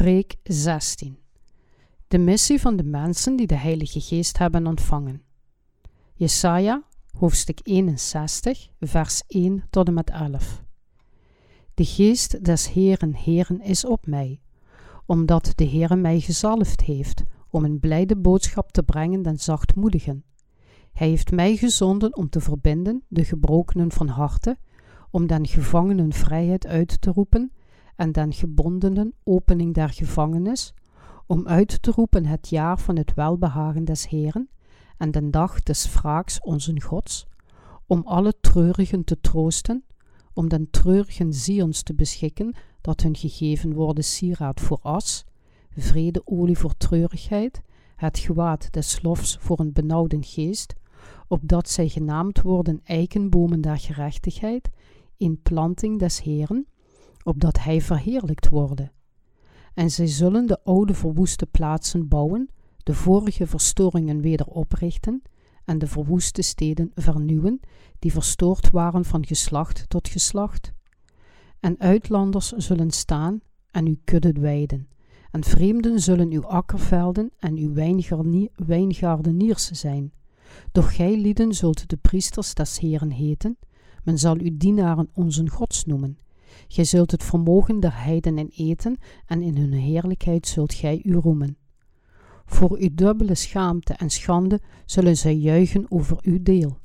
Preek 16 De missie van de mensen die de Heilige Geest hebben ontvangen. Jesaja, hoofdstuk 61, vers 1 tot en met 11. De Geest des Heeren Heeren is op mij, omdat de Heere mij gezalfd heeft om een blijde boodschap te brengen den zachtmoedigen. Hij heeft mij gezonden om te verbinden de gebrokenen van harte, om den gevangenen vrijheid uit te roepen en den gebondenen opening der gevangenis, om uit te roepen het jaar van het welbehagen des Heeren en den dag des wraaks onze Gods, om alle treurigen te troosten, om den treurigen zions te beschikken, dat hun gegeven worden sieraad voor as, vredeolie voor treurigheid, het gewaad des lofs voor een benauwden geest, opdat zij genaamd worden eikenbomen der gerechtigheid, in planting des Heeren, opdat hij verheerlijkt worden. En zij zullen de oude verwoeste plaatsen bouwen, de vorige verstoringen weder oprichten en de verwoeste steden vernieuwen, die verstoord waren van geslacht tot geslacht. En uitlanders zullen staan en uw kudde weiden, en vreemden zullen uw akkervelden en uw wijngaardeniers zijn. Doch gij lieden zult de priesters des Heren heten, men zal uw dienaren onze gods noemen. Gij zult het vermogen der heidenen eten, en in hun heerlijkheid zult gij u roemen. Voor uw dubbele schaamte en schande zullen zij juichen over uw deel.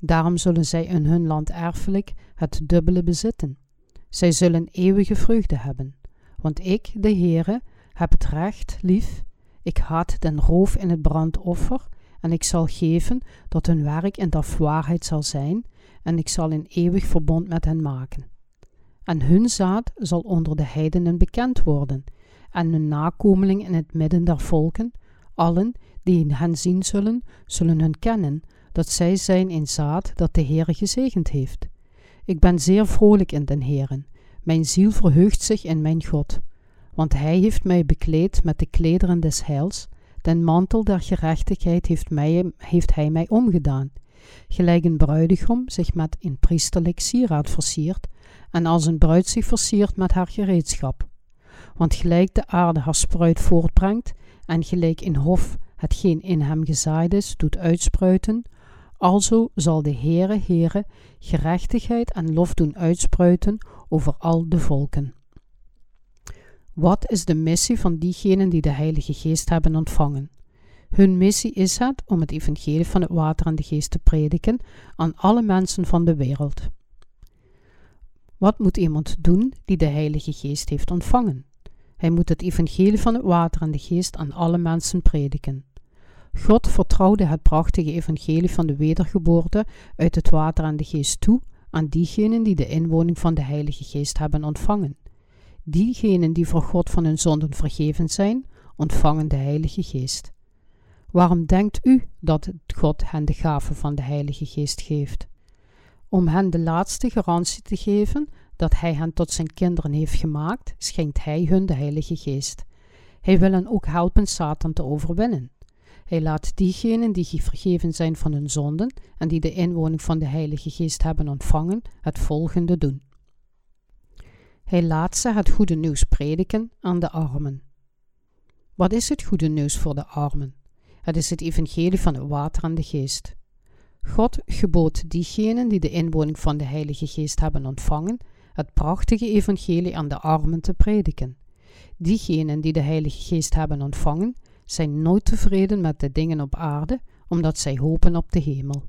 Daarom zullen zij in hun land erfelijk het dubbele bezitten. Zij zullen eeuwige vreugde hebben. Want ik, de Heere, heb het recht lief, ik haat den roof in het brandoffer, en ik zal geven dat hun werk in de waarheid zal zijn, en ik zal een eeuwig verbond met hen maken. En hun zaad zal onder de heidenen bekend worden, en hun nakomeling in het midden der volken, allen die hen zien zullen, zullen hun kennen, dat zij zijn een zaad dat de Heere gezegend heeft. Ik ben zeer vrolijk in den Heeren, mijn ziel verheugt zich in mijn God, want hij heeft mij bekleed met de klederen des heils, den mantel der gerechtigheid heeft, mij, heeft hij mij omgedaan, gelijk een bruidegom zich met een priesterlijk sieraad versiert, en als een bruid zich versiert met haar gereedschap. Want gelijk de aarde haar spruit voortbrengt, en gelijk in hof hetgeen in hem gezaaid is, doet uitspruiten, alzo zal de Heere Heere gerechtigheid en lof doen uitspruiten over al de volken. Wat is de missie van diegenen die de Heilige Geest hebben ontvangen? Hun missie is het om het evangelie van het water en de geest te prediken aan alle mensen van de wereld. Wat moet iemand doen die de Heilige Geest heeft ontvangen? Hij moet het evangelie van het water en de geest aan alle mensen prediken. God vertrouwde het prachtige evangelie van de wedergeboorte uit het water en de geest toe aan diegenen die de inwoning van de Heilige Geest hebben ontvangen. Diegenen die voor God van hun zonden vergeven zijn, ontvangen de Heilige Geest. Waarom denkt u dat God hen de gave van de Heilige Geest geeft? Om hen de laatste garantie te geven dat Hij hen tot zijn kinderen heeft gemaakt, schenkt Hij hun de Heilige Geest. Hij wil hen ook helpen Satan te overwinnen. Hij laat diegenen die vergeven zijn van hun zonden en die de inwoning van de Heilige Geest hebben ontvangen, het volgende doen. Hij laat ze het goede nieuws prediken aan de armen. Wat is het goede nieuws voor de armen? Het is het evangelie van het water en de geest. God gebood diegenen die de inwoning van de Heilige Geest hebben ontvangen, het prachtige evangelie aan de armen te prediken. Diegenen die de Heilige Geest hebben ontvangen, zijn nooit tevreden met de dingen op aarde, omdat zij hopen op de hemel.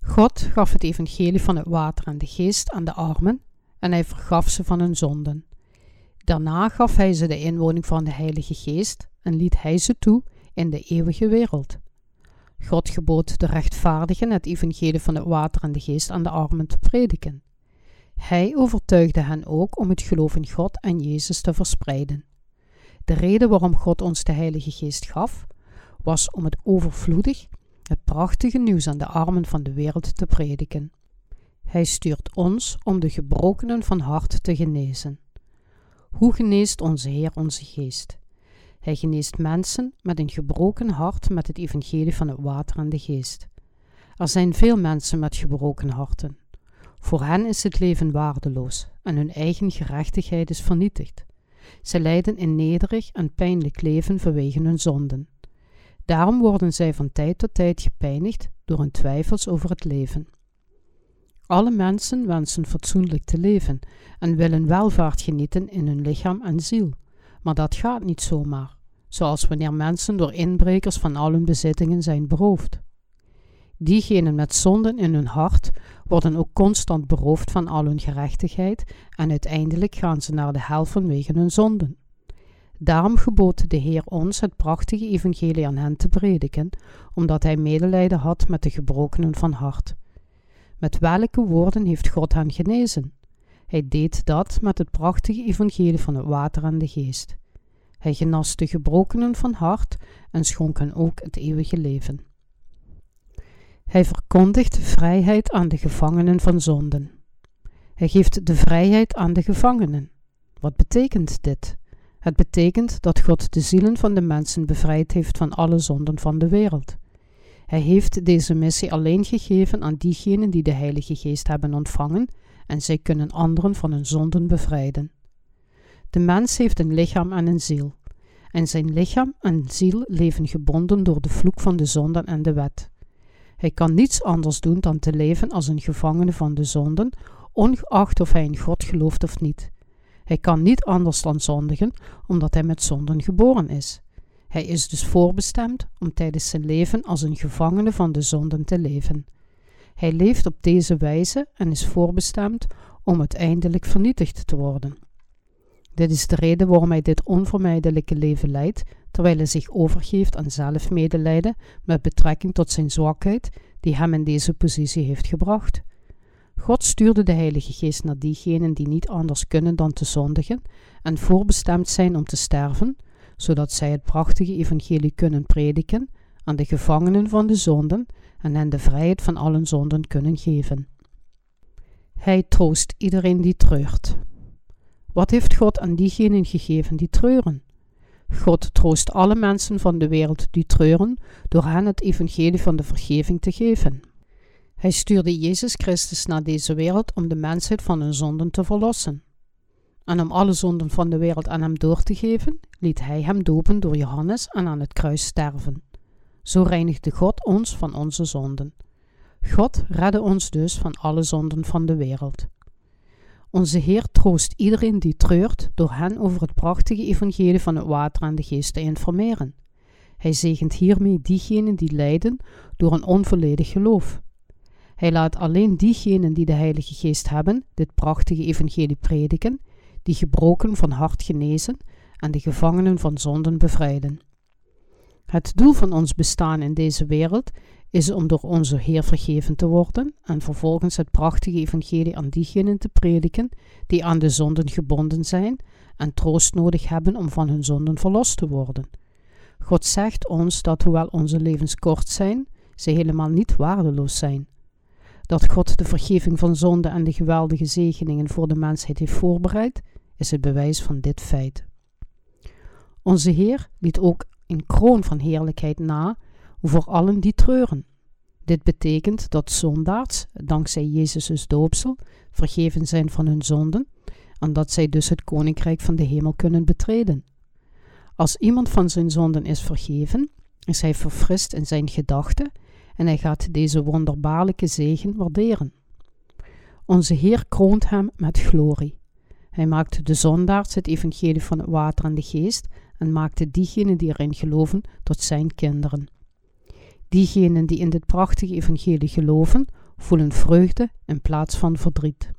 God gaf het evangelie van het water en de geest aan de armen en hij vergaf ze van hun zonden. Daarna gaf hij ze de inwoning van de Heilige Geest en liet hij ze toe in de eeuwige wereld. God gebood de rechtvaardigen het evangelie van het water en de geest aan de armen te prediken. Hij overtuigde hen ook om het geloof in God en Jezus te verspreiden. De reden waarom God ons de Heilige Geest gaf, was om het overvloedig, het prachtige nieuws aan de armen van de wereld te prediken. Hij stuurt ons om de gebrokenen van hart te genezen. Hoe geneest onze Heer onze geest? Hij geneest mensen met een gebroken hart met het evangelie van het water en de geest. Er zijn veel mensen met gebroken harten. Voor hen is het leven waardeloos en hun eigen gerechtigheid is vernietigd. Ze leiden een nederig en pijnlijk leven vanwege hun zonden. Daarom worden zij van tijd tot tijd gepijnigd door hun twijfels over het leven. Alle mensen wensen fatsoenlijk te leven en willen welvaart genieten in hun lichaam en ziel. Maar dat gaat niet zomaar, zoals wanneer mensen door inbrekers van al hun bezittingen zijn beroofd. Diegenen met zonden in hun hart worden ook constant beroofd van al hun gerechtigheid en uiteindelijk gaan ze naar de hel vanwege hun zonden. Daarom gebood de Heer ons het prachtige evangelie aan hen te prediken, omdat Hij medelijden had met de gebrokenen van hart. Met welke woorden heeft God hen genezen? Hij deed dat met het prachtige evangelie van het water en de geest. Hij genas de gebrokenen van hart en schonk hen ook het eeuwige leven. Hij verkondigt vrijheid aan de gevangenen van zonden. Hij geeft de vrijheid aan de gevangenen. Wat betekent dit? Het betekent dat God de zielen van de mensen bevrijd heeft van alle zonden van de wereld. Hij heeft deze missie alleen gegeven aan diegenen die de Heilige Geest hebben ontvangen en zij kunnen anderen van hun zonden bevrijden. De mens heeft een lichaam en een ziel. En zijn lichaam en ziel leven gebonden door de vloek van de zonden en de wet. Hij kan niets anders doen dan te leven als een gevangene van de zonden, ongeacht of hij in God gelooft of niet. Hij kan niet anders dan zondigen, omdat hij met zonden geboren is. Hij is dus voorbestemd om tijdens zijn leven als een gevangene van de zonden te leven. Hij leeft op deze wijze en is voorbestemd om uiteindelijk vernietigd te worden. Dit is de reden waarom hij dit onvermijdelijke leven leidt, terwijl hij zich overgeeft aan zelfmedelijden met betrekking tot zijn zwakheid, die hem in deze positie heeft gebracht. God stuurde de Heilige Geest naar diegenen die niet anders kunnen dan te zondigen en voorbestemd zijn om te sterven, zodat zij het prachtige evangelie kunnen prediken aan de gevangenen van de zonden en hen de vrijheid van allen zonden kunnen geven. Hij troost iedereen die treurt. Wat heeft God aan diegenen gegeven die treuren? God troost alle mensen van de wereld die treuren door hen het evangelie van de vergeving te geven. Hij stuurde Jezus Christus naar deze wereld om de mensheid van hun zonden te verlossen. En om alle zonden van de wereld aan hem door te geven, liet hij hem dopen door Johannes en aan het kruis sterven. Zo reinigde God ons van onze zonden. God redde ons dus van alle zonden van de wereld. Onze Heer troost iedereen die treurt door hen over het prachtige evangelie van het water en de geest te informeren. Hij zegent hiermee diegenen die lijden door een onvolledig geloof. Hij laat alleen diegenen die de Heilige Geest hebben dit prachtige evangelie prediken, die gebroken van hart genezen en de gevangenen van zonden bevrijden. Het doel van ons bestaan in deze wereld is om door onze Heer vergeven te worden en vervolgens het prachtige evangelie aan diegenen te prediken die aan de zonden gebonden zijn en troost nodig hebben om van hun zonden verlost te worden. God zegt ons dat hoewel onze levens kort zijn, ze helemaal niet waardeloos zijn. Dat God de vergeving van zonde en de geweldige zegeningen voor de mensheid heeft voorbereid, is het bewijs van dit feit. Onze Heer liet ook een kroon van heerlijkheid na voor allen die treuren. Dit betekent dat zondaars, dankzij Jezus' doopsel, vergeven zijn van hun zonden en dat zij dus het koninkrijk van de hemel kunnen betreden. Als iemand van zijn zonden is vergeven, is hij verfrist in zijn gedachten en hij gaat deze wonderbaarlijke zegen waarderen. Onze Heer kroont hem met glorie. Hij maakte de zondaars het evangelie van het water en de geest en maakte diegenen die erin geloven tot zijn kinderen. Diegenen die in dit prachtige evangelie geloven, voelen vreugde in plaats van verdriet.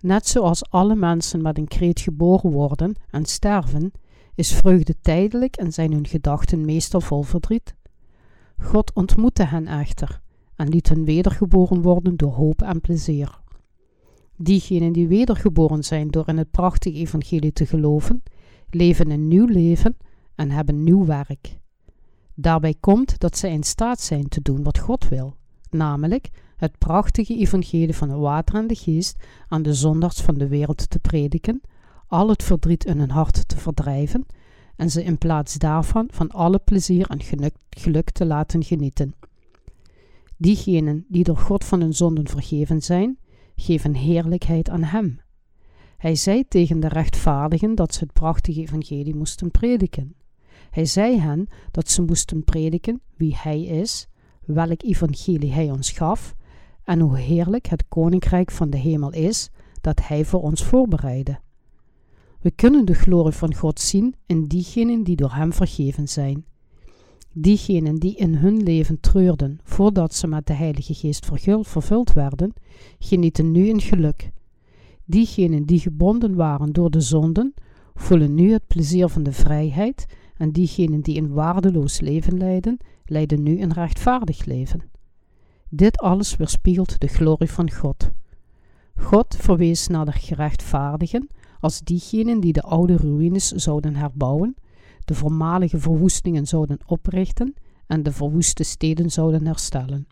Net zoals alle mensen met een kreet geboren worden en sterven, is vreugde tijdelijk en zijn hun gedachten meestal vol verdriet. God ontmoette hen echter en liet hen wedergeboren worden door hoop en plezier. Diegenen die wedergeboren zijn door in het prachtige evangelie te geloven, leven een nieuw leven en hebben nieuw werk. Daarbij komt dat zij in staat zijn te doen wat God wil, namelijk het prachtige evangelie van het water en de geest aan de zondags van de wereld te prediken, al het verdriet in hun hart te verdrijven en ze in plaats daarvan van alle plezier en geluk te laten genieten. Diegenen die door God van hun zonden vergeven zijn, geven heerlijkheid aan Hem. Hij zei tegen de rechtvaardigen dat ze het prachtige evangelie moesten prediken. Hij zei hen dat ze moesten prediken wie Hij is, welk evangelie Hij ons gaf en hoe heerlijk het koninkrijk van de hemel is dat Hij voor ons voorbereidde. We kunnen de glorie van God zien in diegenen die door Hem vergeven zijn. Diegenen die in hun leven treurden voordat ze met de Heilige Geest vervuld werden, genieten nu een geluk. Diegenen die gebonden waren door de zonden, voelen nu het plezier van de vrijheid en diegenen die een waardeloos leven leiden, leiden nu een rechtvaardig leven. Dit alles weerspiegelt de glorie van God. God verwees naar de gerechtvaardigen als diegenen die de oude ruïnes zouden herbouwen, de voormalige verwoestingen zouden oprichten en de verwoeste steden zouden herstellen.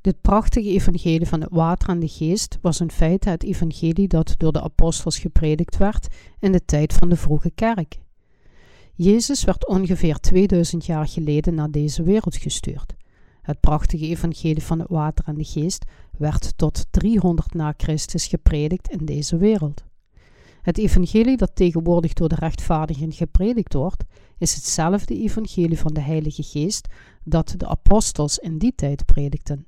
Dit prachtige evangelie van het water en de geest was in feite het evangelie dat door de apostels gepredikt werd in de tijd van de vroege kerk. Jezus werd ongeveer 2000 jaar geleden naar deze wereld gestuurd. Het prachtige evangelie van het water en de geest werd tot 300 na Christus gepredikt in deze wereld. Het evangelie dat tegenwoordig door de rechtvaardigen gepredikt wordt, is hetzelfde evangelie van de Heilige Geest dat de apostels in die tijd predikten.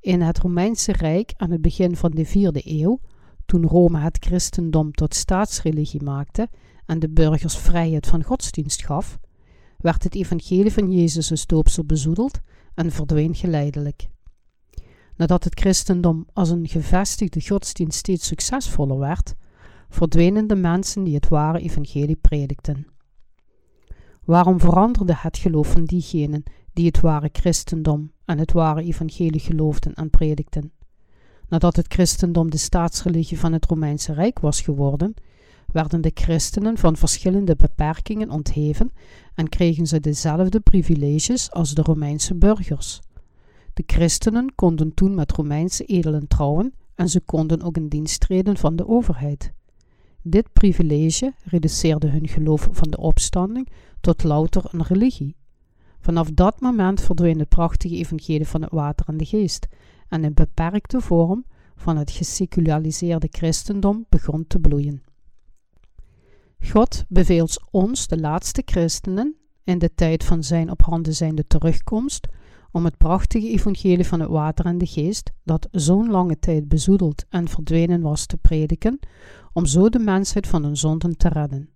In het Romeinse Rijk aan het begin van de vierde eeuw, toen Rome het christendom tot staatsreligie maakte en de burgers vrijheid van godsdienst gaf, werd het evangelie van Jezus' doopsel bezoedeld en verdween geleidelijk. Nadat het christendom als een gevestigde godsdienst steeds succesvoller werd, verdwenen de mensen die het ware evangelie predikten. Waarom veranderde het geloof van diegenen die het ware christendom en het ware evangelie geloofden en predikten? Nadat het christendom de staatsreligie van het Romeinse Rijk was geworden, werden de christenen van verschillende beperkingen ontheven en kregen ze dezelfde privileges als de Romeinse burgers. De christenen konden toen met Romeinse edelen trouwen en ze konden ook in dienst treden van de overheid. Dit privilege reduceerde hun geloof van de opstanding tot louter een religie. Vanaf dat moment verdween het prachtige evangelie van het water en de geest en een beperkte vorm van het geseculariseerde christendom begon te bloeien. God beveelt ons, de laatste christenen, in de tijd van zijn op handen zijnde terugkomst, om het prachtige evangelie van het water en de geest, dat zo'n lange tijd bezoedeld en verdwenen was, te prediken, om zo de mensheid van hun zonden te redden.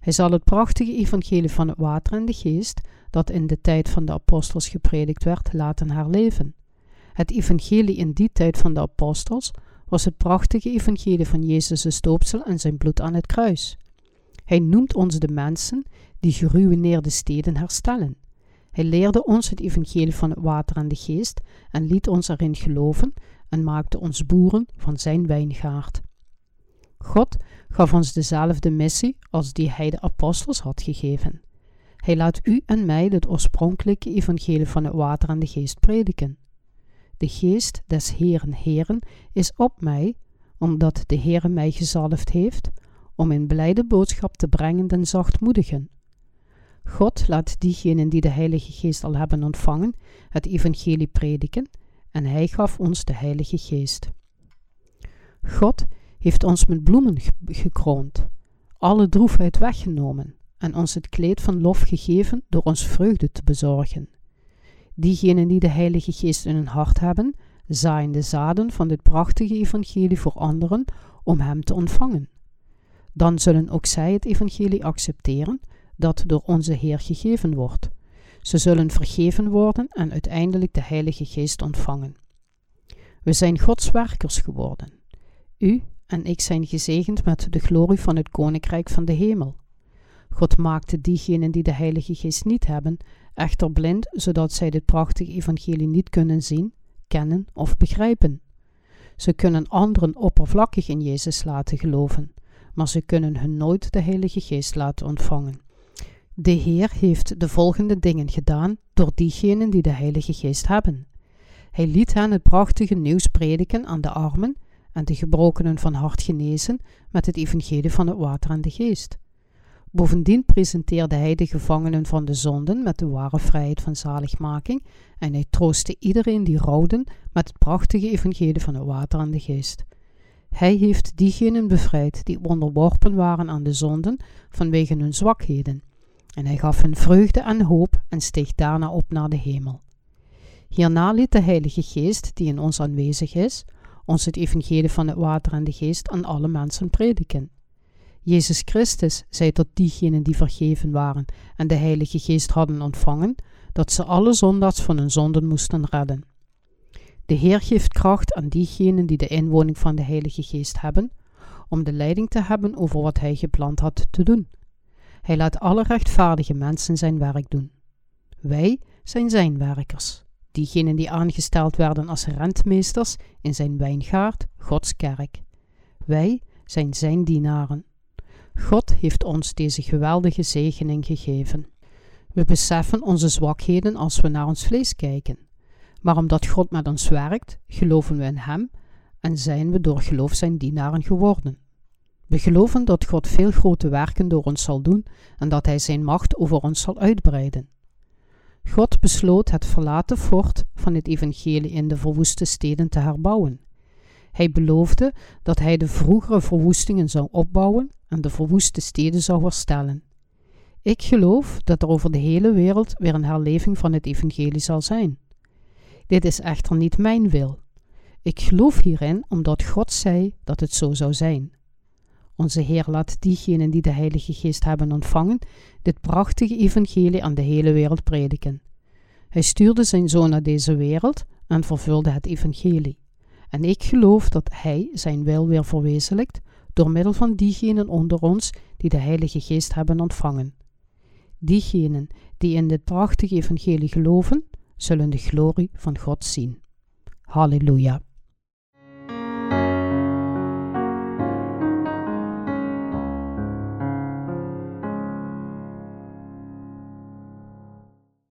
Hij zal het prachtige evangelie van het water en de geest, dat in de tijd van de apostels gepredikt werd, laten herleven. Het evangelie in die tijd van de apostels was het prachtige evangelie van Jezus' doopsel en zijn bloed aan het kruis. Hij noemt ons de mensen die geruïneerde steden herstellen. Hij leerde ons het evangelie van het water en de geest en liet ons erin geloven en maakte ons boeren van zijn wijngaard. God gaf ons dezelfde missie als die hij de apostels had gegeven. Hij laat u en mij het oorspronkelijke evangelie van het water en de geest prediken. De geest des Heeren Heeren is op mij, omdat de Heere mij gezalfd heeft, om een blijde boodschap te brengen den zachtmoedigen. God laat diegenen die de Heilige Geest al hebben ontvangen, het evangelie prediken, en hij gaf ons de Heilige Geest. God heeft ons met bloemen gekroond, alle droefheid weggenomen en ons het kleed van lof gegeven door ons vreugde te bezorgen. Diegenen die de Heilige Geest in hun hart hebben, zaaien de zaden van dit prachtige evangelie voor anderen om hem te ontvangen. Dan zullen ook zij het evangelie accepteren dat door onze Heer gegeven wordt. Ze zullen vergeven worden en uiteindelijk de Heilige Geest ontvangen. We zijn Gods werkers geworden. U en ik zijn gezegend met de glorie van het Koninkrijk van de Hemel. God maakte diegenen die de Heilige Geest niet hebben, echter blind, zodat zij dit prachtige evangelie niet kunnen zien, kennen of begrijpen. Ze kunnen anderen oppervlakkig in Jezus laten geloven, maar ze kunnen hun nooit de Heilige Geest laten ontvangen. De Heer heeft de volgende dingen gedaan door diegenen die de Heilige Geest hebben. Hij liet hen het prachtige nieuws prediken aan de armen en de gebrokenen van hart genezen met het evangelie van het water en de geest. Bovendien presenteerde hij de gevangenen van de zonden met de ware vrijheid van zaligmaking en hij troostte iedereen die rouwden met het prachtige evangelie van het water en de geest. Hij heeft diegenen bevrijd die onderworpen waren aan de zonden vanwege hun zwakheden. En hij gaf hun vreugde en hoop en steeg daarna op naar de hemel. Hierna liet de Heilige Geest, die in ons aanwezig is, ons het evangelie van het water en de geest aan alle mensen prediken. Jezus Christus zei tot diegenen die vergeven waren en de Heilige Geest hadden ontvangen, dat ze alle zondags van hun zonden moesten redden. De Heer geeft kracht aan diegenen die de inwoning van de Heilige Geest hebben, om de leiding te hebben over wat Hij gepland had te doen. Hij laat alle rechtvaardige mensen zijn werk doen. Wij zijn zijn werkers, diegenen die aangesteld werden als rentmeesters in zijn wijngaard, Gods kerk. Wij zijn zijn dienaren. God heeft ons deze geweldige zegening gegeven. We beseffen onze zwakheden als we naar ons vlees kijken. Maar omdat God met ons werkt, geloven we in Hem en zijn we door geloof zijn dienaren geworden. We geloven dat God veel grote werken door ons zal doen en dat Hij Zijn macht over ons zal uitbreiden. God besloot het verlaten fort van het evangelie in de verwoeste steden te herbouwen. Hij beloofde dat hij de vroegere verwoestingen zou opbouwen en de verwoeste steden zou herstellen. Ik geloof dat er over de hele wereld weer een herleving van het evangelie zal zijn. Dit is echter niet mijn wil. Ik geloof hierin omdat God zei dat het zo zou zijn. Onze Heer laat diegenen die de Heilige Geest hebben ontvangen, dit prachtige evangelie aan de hele wereld prediken. Hij stuurde zijn zoon naar deze wereld en vervulde het evangelie. En ik geloof dat hij zijn wil weer verwezenlijkt door middel van diegenen onder ons die de Heilige Geest hebben ontvangen. Diegenen die in dit prachtige evangelie geloven, zullen de glorie van God zien. Halleluja.